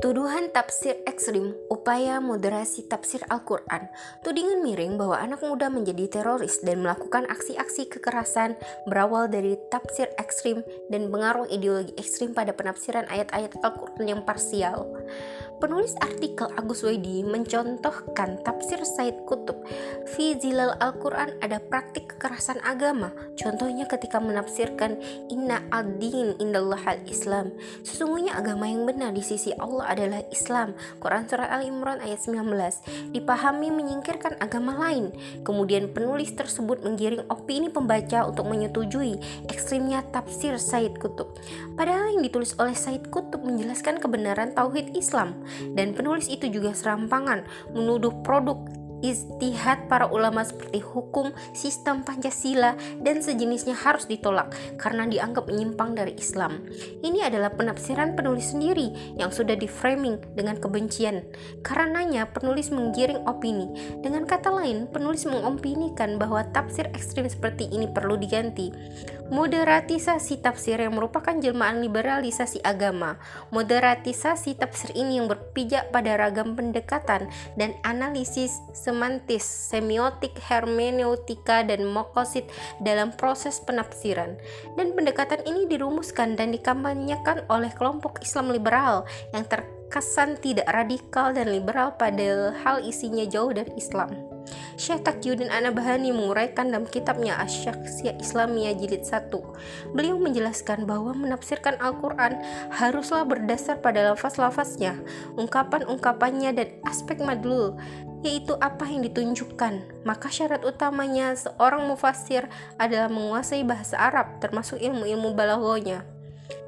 Tuduhan tafsir ekstrim, upaya moderasi tafsir Al-Quran, tudingan miring bahwa anak muda menjadi teroris dan melakukan aksi-aksi kekerasan berawal dari tafsir ekstrim dan pengaruh ideologi ekstrim pada penafsiran ayat-ayat Al-Quran yang parsial. Penulis artikel Agus Wedi mencontohkan tafsir Said Kutub. Fi Zilal Al-Quran ada praktik kekerasan agama. Contohnya ketika menafsirkan Inna ad-din indallah al-Islam. Sesungguhnya agama yang benar di sisi Allah adalah Islam. Quran Surat Al-Imran ayat 19 Dipahami menyingkirkan agama lain. Kemudian penulis tersebut menggiring opini pembaca untuk menyetujui ekstrimnya tafsir Said Kutub. Padahal yang ditulis oleh Said Kutub menjelaskan kebenaran Tauhid Islam. Dan penulis itu juga serampangan menuduh produk istihad para ulama seperti hukum, sistem Pancasila, dan sejenisnya harus ditolak karena dianggap menyimpang dari Islam. Ini adalah penafsiran penulis sendiri yang sudah di-framing dengan kebencian. Karenanya, penulis menggiring opini. Dengan kata lain, penulis mengopinikan bahwa tafsir ekstrim seperti ini perlu diganti. Moderatisasi tafsir yang merupakan jelmaan liberalisasi agama. Moderatisasi tafsir ini yang berpijak pada ragam pendekatan dan analisis semantis, semiotik, hermeneutika, dan mokosit dalam proses penafsiran. Dan pendekatan ini dirumuskan dan dikampanyekan oleh kelompok Islam liberal yang terkesan tidak radikal dan liberal pada hal isinya jauh dari Islam. Syekh Taqiyuddin Anabahani menguraikan dalam kitabnya Asyaksiyah Islamiyah jilid 1. Beliau menjelaskan bahwa menafsirkan Al-Quran haruslah berdasar pada lafaz-lafaznya, ungkapan-ungkapannya dan aspek madlul yaitu apa yang ditunjukkan. Maka syarat utamanya seorang mufasir adalah menguasai bahasa Arab termasuk ilmu-ilmu balagonya.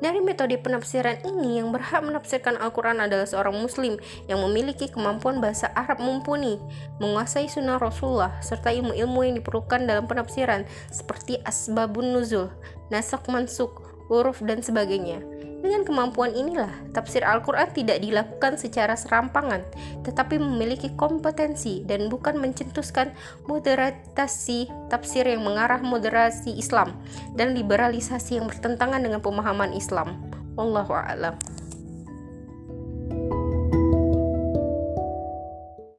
Dari metode penafsiran ini, yang berhak menafsirkan Al-Quran adalah seorang Muslim yang memiliki kemampuan bahasa Arab mumpuni, menguasai sunnah Rasulullah, serta ilmu-ilmu yang diperlukan dalam penafsiran, seperti asbabun nuzul, nasak mansuk, huruf, dan sebagainya. Dengan kemampuan inilah, tafsir Al-Quran tidak dilakukan secara serampangan, tetapi memiliki kompetensi dan bukan mencetuskan moderasi tafsir yang mengarah moderasi Islam dan liberalisasi yang bertentangan dengan pemahaman Islam. Wallahu a'lam.